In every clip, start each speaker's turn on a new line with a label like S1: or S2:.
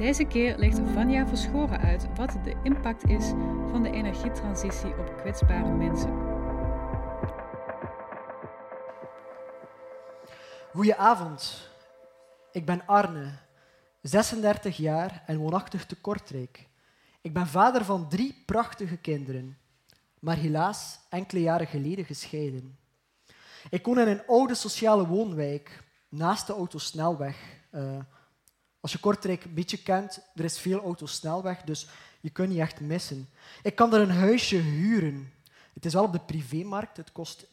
S1: Deze keer legt Vanja Verschoren uit wat de impact is van de energietransitie op kwetsbare mensen.
S2: Goedenavond. Ik ben Arne, 36 jaar en woonachtig te Kortrijk. Ik ben vader van drie prachtige kinderen, maar helaas enkele jaren geleden gescheiden. Ik woon in een oude sociale woonwijk naast de autosnelweg. Uh, als je Kortrijk een beetje kent, er is veel autosnelweg, dus je kunt niet echt missen. Ik kan er een huisje huren. Het is wel op de privémarkt, het kost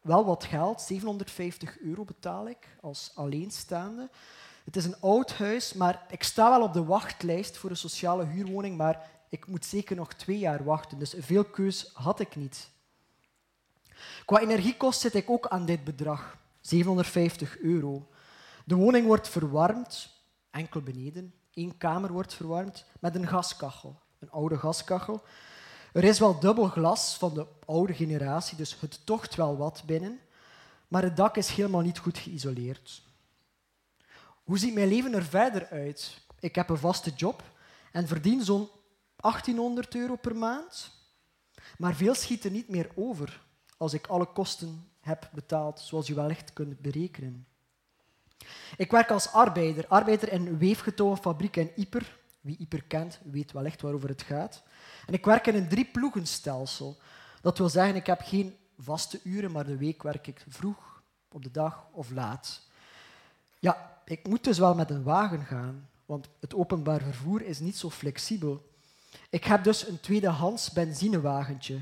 S2: wel wat geld, 750 euro betaal ik als alleenstaande. Het is een oud huis, maar ik sta wel op de wachtlijst voor een sociale huurwoning, maar ik moet zeker nog twee jaar wachten, dus veel keus had ik niet. Qua energiekost zit ik ook aan dit bedrag, 750 euro. De woning wordt verwarmd, enkel beneden. Eén kamer wordt verwarmd met een gaskachel, een oude gaskachel. Er is wel dubbel glas van de oude generatie, dus het tocht wel wat binnen, maar het dak is helemaal niet goed geïsoleerd. Hoe ziet mijn leven er verder uit? Ik heb een vaste job en verdien zo'n 1800 euro per maand, maar veel schiet er niet meer over als ik alle kosten heb betaald, zoals je wellicht kunt berekenen. Ik werk als arbeider, arbeider in een weefgetouwenfabriek in Ieper. Wie Ieper kent, weet wellicht waarover het gaat. En ik werk in een drieploegenstelsel. Dat wil zeggen, ik heb geen vaste uren, maar de week werk ik vroeg, op de dag of laat. Ja, ik moet dus wel met een wagen gaan, want het openbaar vervoer is niet zo flexibel. Ik heb dus een tweedehands benzinewagentje.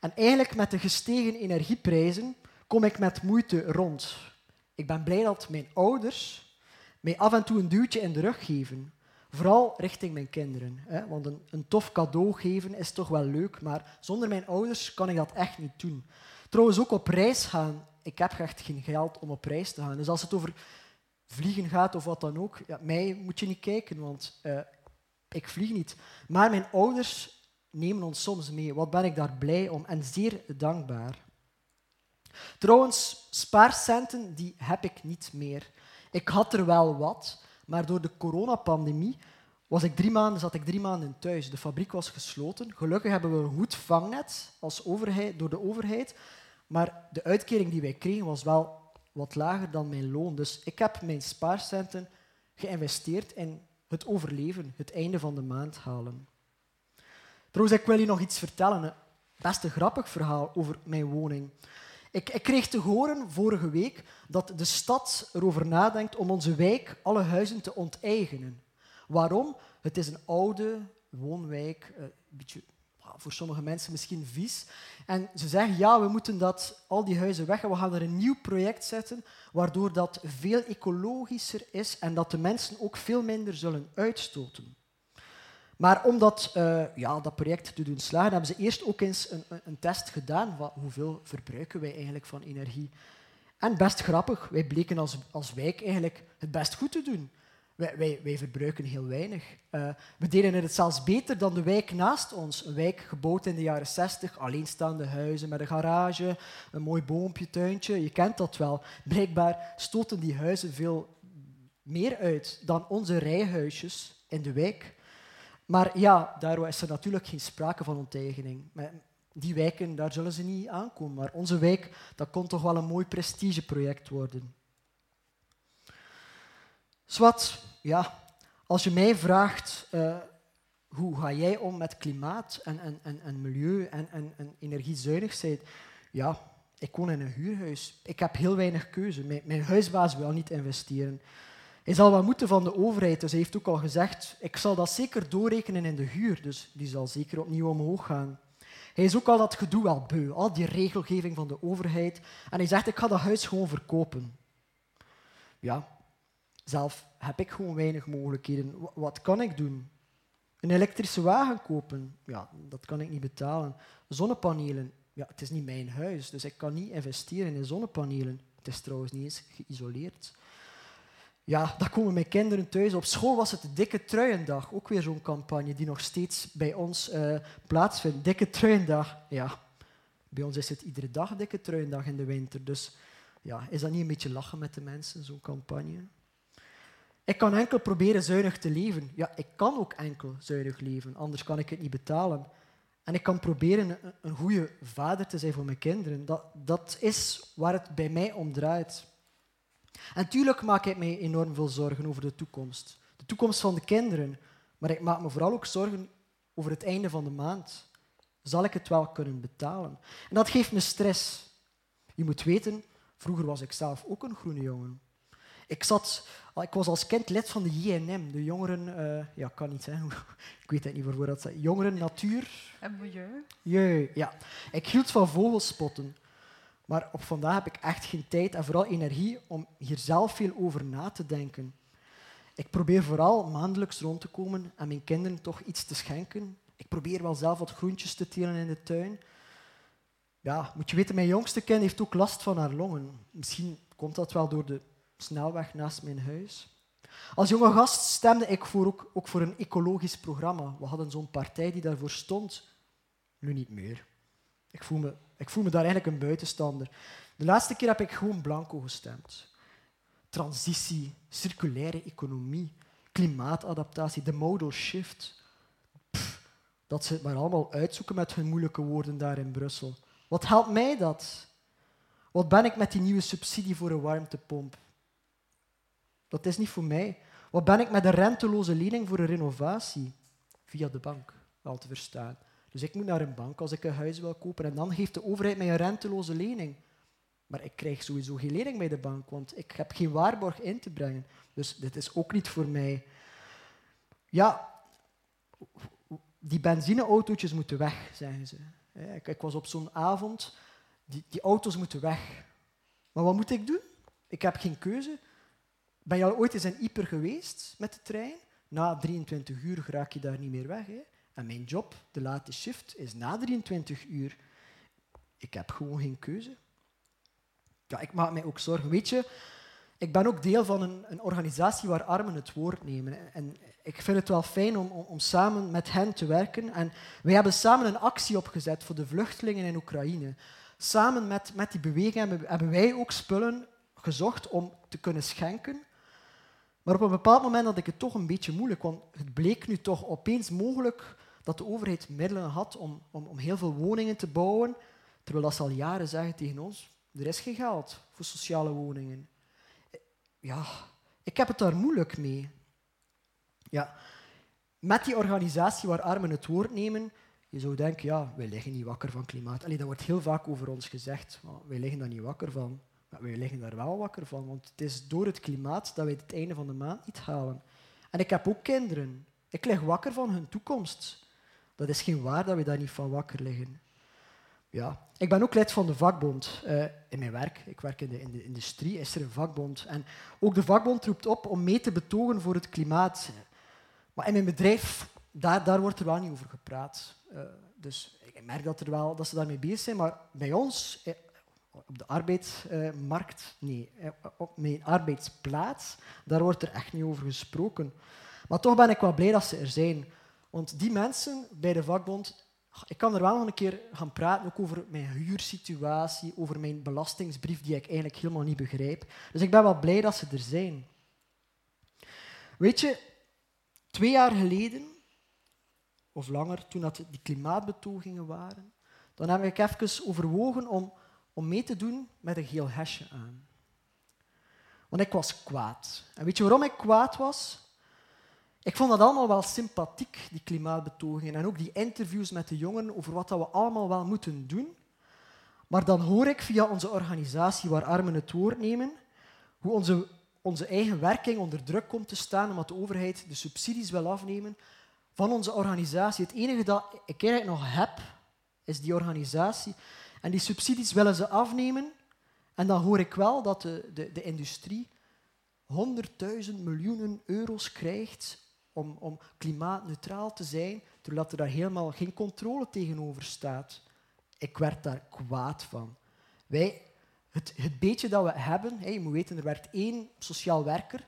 S2: En eigenlijk met de gestegen energieprijzen kom ik met moeite rond. Ik ben blij dat mijn ouders mij af en toe een duwtje in de rug geven. Vooral richting mijn kinderen. Hè? Want een, een tof cadeau geven is toch wel leuk, maar zonder mijn ouders kan ik dat echt niet doen. Trouwens, ook op reis gaan. Ik heb echt geen geld om op reis te gaan. Dus als het over vliegen gaat of wat dan ook, ja, mij moet je niet kijken, want uh, ik vlieg niet. Maar mijn ouders nemen ons soms mee. Wat ben ik daar blij om en zeer dankbaar. Trouwens, spaarcenten die heb ik niet meer. Ik had er wel wat, maar door de coronapandemie was ik drie maanden, zat ik drie maanden thuis. De fabriek was gesloten. Gelukkig hebben we een goed vangnet als overheid, door de overheid. Maar de uitkering die wij kregen was wel wat lager dan mijn loon. Dus ik heb mijn spaarcenten geïnvesteerd in het overleven, het einde van de maand halen. Trouwens, ik wil je nog iets vertellen. Best een grappig verhaal over mijn woning. Ik, ik, kreeg te horen vorige week dat de stad erover nadenkt om onze wijk alle huizen te onteigenen. Waarom? Het is een oude woonwijk, eh, een beetje voor sommige mensen misschien vies. En ze zeggen, ja, we moeten dat, al die huizen weg en we gaan er een nieuw project zetten, waardoor dat veel ecologischer is en dat de mensen ook veel minder zullen uitstoten. Maar om dat, uh, ja, dat project te doen slagen, hebben ze eerst ook eens een, een test gedaan. Wat, hoeveel verbruiken wij eigenlijk van energie? En best grappig, wij bleken als, als wijk eigenlijk het best goed te doen. Wij, wij, wij verbruiken heel weinig. Uh, we deden het zelfs beter dan de wijk naast ons. Een wijk gebouwd in de jaren 60, alleenstaande huizen met een garage, een mooi boompje, tuintje. Je kent dat wel. Blijkbaar stoten die huizen veel meer uit dan onze rijhuisjes in de wijk. Maar ja, daar is er natuurlijk geen sprake van onteigening. Die wijken, daar zullen ze niet aankomen. Maar onze wijk, dat kon toch wel een mooi prestigeproject worden. Zwat, ja, als je mij vraagt, uh, hoe ga jij om met klimaat en, en, en, en milieu en, en, en energiezuinig zijn? Ja, ik woon in een huurhuis. Ik heb heel weinig keuze. Mijn, mijn huisbaas wil niet investeren. Hij zal wat moeten van de overheid, dus hij heeft ook al gezegd, ik zal dat zeker doorrekenen in de huur, dus die zal zeker opnieuw omhoog gaan. Hij is ook al dat gedoe wel beu, al die regelgeving van de overheid. En hij zegt, ik ga dat huis gewoon verkopen. Ja, zelf heb ik gewoon weinig mogelijkheden. Wat kan ik doen? Een elektrische wagen kopen, ja, dat kan ik niet betalen. Zonnepanelen, ja, het is niet mijn huis, dus ik kan niet investeren in zonnepanelen. Het is trouwens niet eens geïsoleerd. Ja, dan komen mijn kinderen thuis. Op school was het Dikke Truiendag, ook weer zo'n campagne die nog steeds bij ons uh, plaatsvindt. Dikke Truiendag, ja. Bij ons is het iedere dag Dikke Truiendag in de winter. Dus ja, is dat niet een beetje lachen met de mensen, zo'n campagne? Ik kan enkel proberen zuinig te leven. Ja, ik kan ook enkel zuinig leven, anders kan ik het niet betalen. En ik kan proberen een, een goede vader te zijn voor mijn kinderen. Dat, dat is waar het bij mij om draait. En natuurlijk maak ik mij enorm veel zorgen over de toekomst. De toekomst van de kinderen. Maar ik maak me vooral ook zorgen over het einde van de maand. Zal ik het wel kunnen betalen? En dat geeft me stress. Je moet weten, vroeger was ik zelf ook een groene jongen. Ik, zat, ik was als kind lid van de JNM, de jongeren... Uh, ja, kan niet ik weet het niet waarvoor dat. Jongeren, natuur...
S1: En milieu.
S2: Jeu, ja. Ik hield van vogelspotten. Maar op vandaag heb ik echt geen tijd en vooral energie om hier zelf veel over na te denken. Ik probeer vooral maandelijks rond te komen en mijn kinderen toch iets te schenken. Ik probeer wel zelf wat groentjes te telen in de tuin. Ja, moet je weten, mijn jongste kind heeft ook last van haar longen. Misschien komt dat wel door de snelweg naast mijn huis. Als jonge gast stemde ik voor ook, ook voor een ecologisch programma. We hadden zo'n partij die daarvoor stond. Nu niet meer. Ik voel, me, ik voel me daar eigenlijk een buitenstander. De laatste keer heb ik gewoon blanco gestemd. Transitie, circulaire economie, klimaatadaptatie, de modal shift. dat ze het maar allemaal uitzoeken met hun moeilijke woorden daar in Brussel. Wat helpt mij dat? Wat ben ik met die nieuwe subsidie voor een warmtepomp? Dat is niet voor mij. Wat ben ik met een renteloze lening voor een renovatie? Via de bank, wel te verstaan. Dus ik moet naar een bank als ik een huis wil kopen en dan geeft de overheid mij een renteloze lening. Maar ik krijg sowieso geen lening bij de bank, want ik heb geen waarborg in te brengen. Dus dit is ook niet voor mij. Ja, die benzineautootjes moeten weg, zeggen ze. Ik, was op zo'n avond, die, die auto's moeten weg. Maar wat moet ik doen? Ik heb geen keuze. Ben je al ooit eens in Ieper geweest met de trein? Na 23 uur raak je daar niet meer weg. Hè? Mijn job, de late shift, is na 23 uur. Ik heb gewoon geen keuze. Ja, ik maak mij ook zorgen. Weet je, ik ben ook deel van een, een organisatie waar armen het woord nemen. En ik vind het wel fijn om, om, om, samen met hen te werken. En wij hebben samen een actie opgezet voor de vluchtelingen in Oekraïne. Samen met, met die beweging hebben, hebben wij ook spullen gezocht om te kunnen schenken maar op een bepaald moment had ik het toch een beetje moeilijk, want het bleek nu toch opeens mogelijk dat de overheid middelen had om, om, om heel veel woningen te bouwen, terwijl dat ze al jaren zeggen tegen ons, er is geen geld voor sociale woningen. Ja, ik heb het daar moeilijk mee. Ja, met die organisatie waar armen het woord nemen, je zou denken, ja, wij liggen niet wakker van klimaat. Allee, dat wordt heel vaak over ons gezegd, maar wij liggen daar niet wakker van. Maar wij liggen daar wel wakker van, want het is door het klimaat dat wij het einde van de maand niet halen. En ik heb ook kinderen. Ik lig wakker van hun toekomst. Dat is geen waar dat we daar niet van wakker liggen. Ja. Ik ben ook lid van de vakbond uh, in mijn werk. Ik werk in de, in de, industrie, is er een vakbond. En ook de vakbond roept op om mee te betogen voor het klimaat. Maar in mijn bedrijf, daar, daar wordt er wel niet over gepraat. Uh, dus ik merk dat, er wel, dat ze daarmee bezig zijn. Maar bij ons, eh, op de arbeidsmarkt, nee, op mijn arbeidsplaats, daar wordt er echt niet over gesproken. Maar toch ben ik wel blij dat ze er zijn. Want die mensen bij de vakbond, ik kan er wel nog een keer gaan praten, over mijn huursituatie, over mijn belastingsbrief, die ik eigenlijk helemaal niet begrijp. Dus ik ben wel blij dat ze er zijn. Weet je, twee jaar geleden, of langer, toen dat die klimaatbetogingen waren, dan heb ik even overwogen om om mee te doen met een geel hesje aan. Want ik was kwaad. En weet je waarom ik kwaad was? Ik vond dat allemaal wel sympathiek, die klimaatbetogingen. En ook die interviews met de jongeren over wat we allemaal wel moeten doen. Maar dan hoor ik via onze organisatie waar armen het woord nemen, hoe onze, onze eigen werking onder druk komt te staan omdat de overheid de subsidies wil afnemen van onze organisatie. Het enige dat ik eigenlijk nog heb, is die organisatie. En die subsidies willen ze afnemen. En dan hoor ik wel dat de, de, de industrie 100.000 miljoenen euro's krijgt om, om klimaatneutraal te zijn, terwijl er daar helemaal geen controle tegenover staat. Ik werd daar kwaad van. Wij, het, het beetje dat we hebben, hè, je moet weten, er werkt één sociaal werker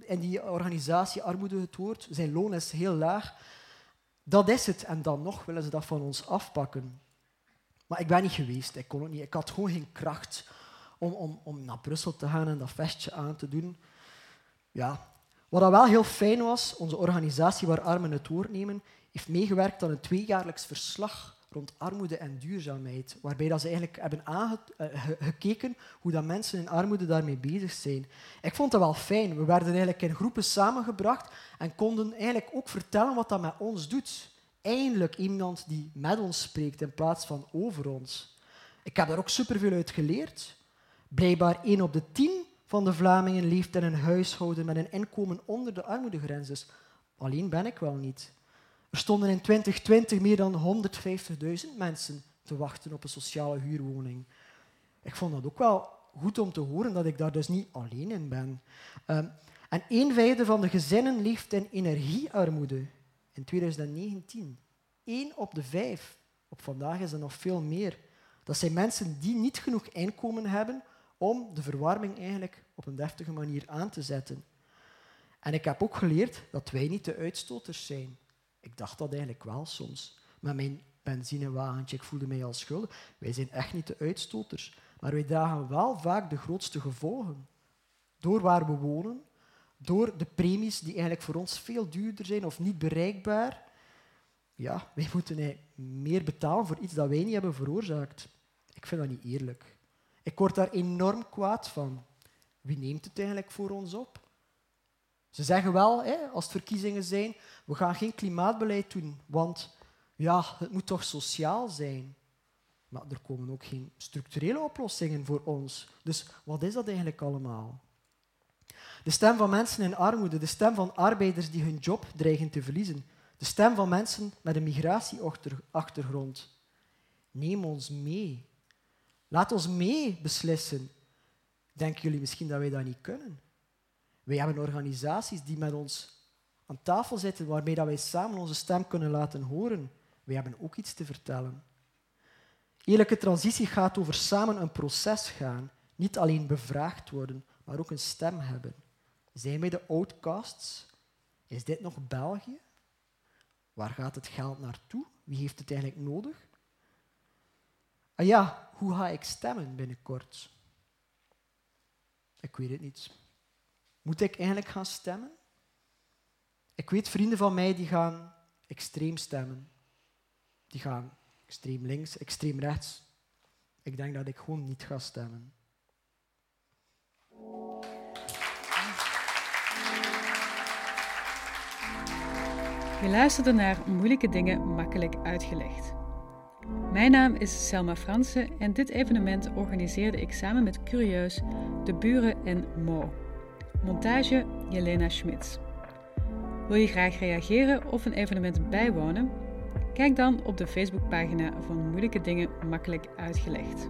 S2: in die organisatie Armoede het Woord. Zijn loon is heel laag. Dat is het. En dan nog willen ze dat van ons afpakken. Maar ik ben niet geweest. Ik kon het niet. Ik had gewoon geen kracht om, om, om naar Brussel te gaan en dat vestje aan te doen. Ja. Wat dat wel heel fijn was, onze organisatie waar armen het woord nemen, heeft meegewerkt aan een tweejaarlijks verslag rond armoede en duurzaamheid, waarbij dat ze eigenlijk hebben eh, hoe dat mensen in armoede daarmee bezig zijn. Ik vond dat wel fijn. We werden eigenlijk in groepen samengebracht en konden eigenlijk ook vertellen wat dat met ons doet. Eindelijk iemand die met ons spreekt in plaats van over ons. Ik heb daar ook superveel uit geleerd. Blijkbaar 1 op de 10 van de Vlamingen leeft in een huishouden met een inkomen onder de armoedegrens. Dus alleen ben ik wel niet. Er stonden in 2020 meer dan 150.000 mensen te wachten op een sociale huurwoning. Ik vond dat ook wel goed om te horen dat ik daar dus niet alleen in ben. Um, en een vijfde van de gezinnen leeft in energiearmoede in 2019. Eén op de vijf. Op vandaag is dat nog veel meer. Dat zijn mensen die niet genoeg inkomen hebben om de verwarming eigenlijk op een deftige manier aan te zetten. En ik heb ook geleerd dat wij niet de uitstoters zijn. Ik dacht dat eigenlijk wel soms. Met mijn benzinewagentje, ik voelde mij al schuldig. Wij zijn echt niet de uitstoters. Maar wij dragen wel vaak de grootste gevolgen. Door waar we wonen, door de premies die eigenlijk voor ons veel duurder zijn of niet bereikbaar. Ja, wij moeten meer betalen voor iets dat wij niet hebben veroorzaakt. Ik vind dat niet eerlijk. Ik word daar enorm kwaad van. Wie neemt het eigenlijk voor ons op? Ze zeggen wel, hè, als het verkiezingen zijn, we gaan geen klimaatbeleid doen, want ja, het moet toch sociaal zijn. Maar er komen ook geen structurele oplossingen voor ons. Dus wat is dat eigenlijk allemaal? De stem van mensen in armoede, de stem van arbeiders die hun job dreigen te verliezen, de stem van mensen met een migratieachtergrond. Neem ons mee. Laat ons mee beslissen. Denken jullie misschien dat wij dat niet kunnen? Wij hebben organisaties die met ons aan tafel zitten, waarmee dat wij samen onze stem kunnen laten horen. Wij hebben ook iets te vertellen. Eerlijke transitie gaat over samen een proces gaan. Niet alleen bevraagd worden, maar ook een stem hebben. Zijn wij de outcasts? Is dit nog België? Waar gaat het geld naartoe? Wie heeft het eigenlijk nodig? Ah ja, hoe ga ik stemmen binnenkort? Ik weet het niet. Moet ik eigenlijk gaan stemmen? Ik weet vrienden van mij die gaan extreem stemmen. Die gaan extreem links, extreem rechts. Ik denk dat ik gewoon niet ga stemmen.
S1: Je luisterde naar Moeilijke Dingen Makkelijk Uitgelegd. Mijn naam is Selma Fransen en dit evenement organiseerde ik samen met Curieus, De Buren en Mo. Montage Jelena Schmitz. Wil je graag reageren of een evenement bijwonen? Kijk dan op de Facebookpagina van Moeilijke Dingen Makkelijk Uitgelegd.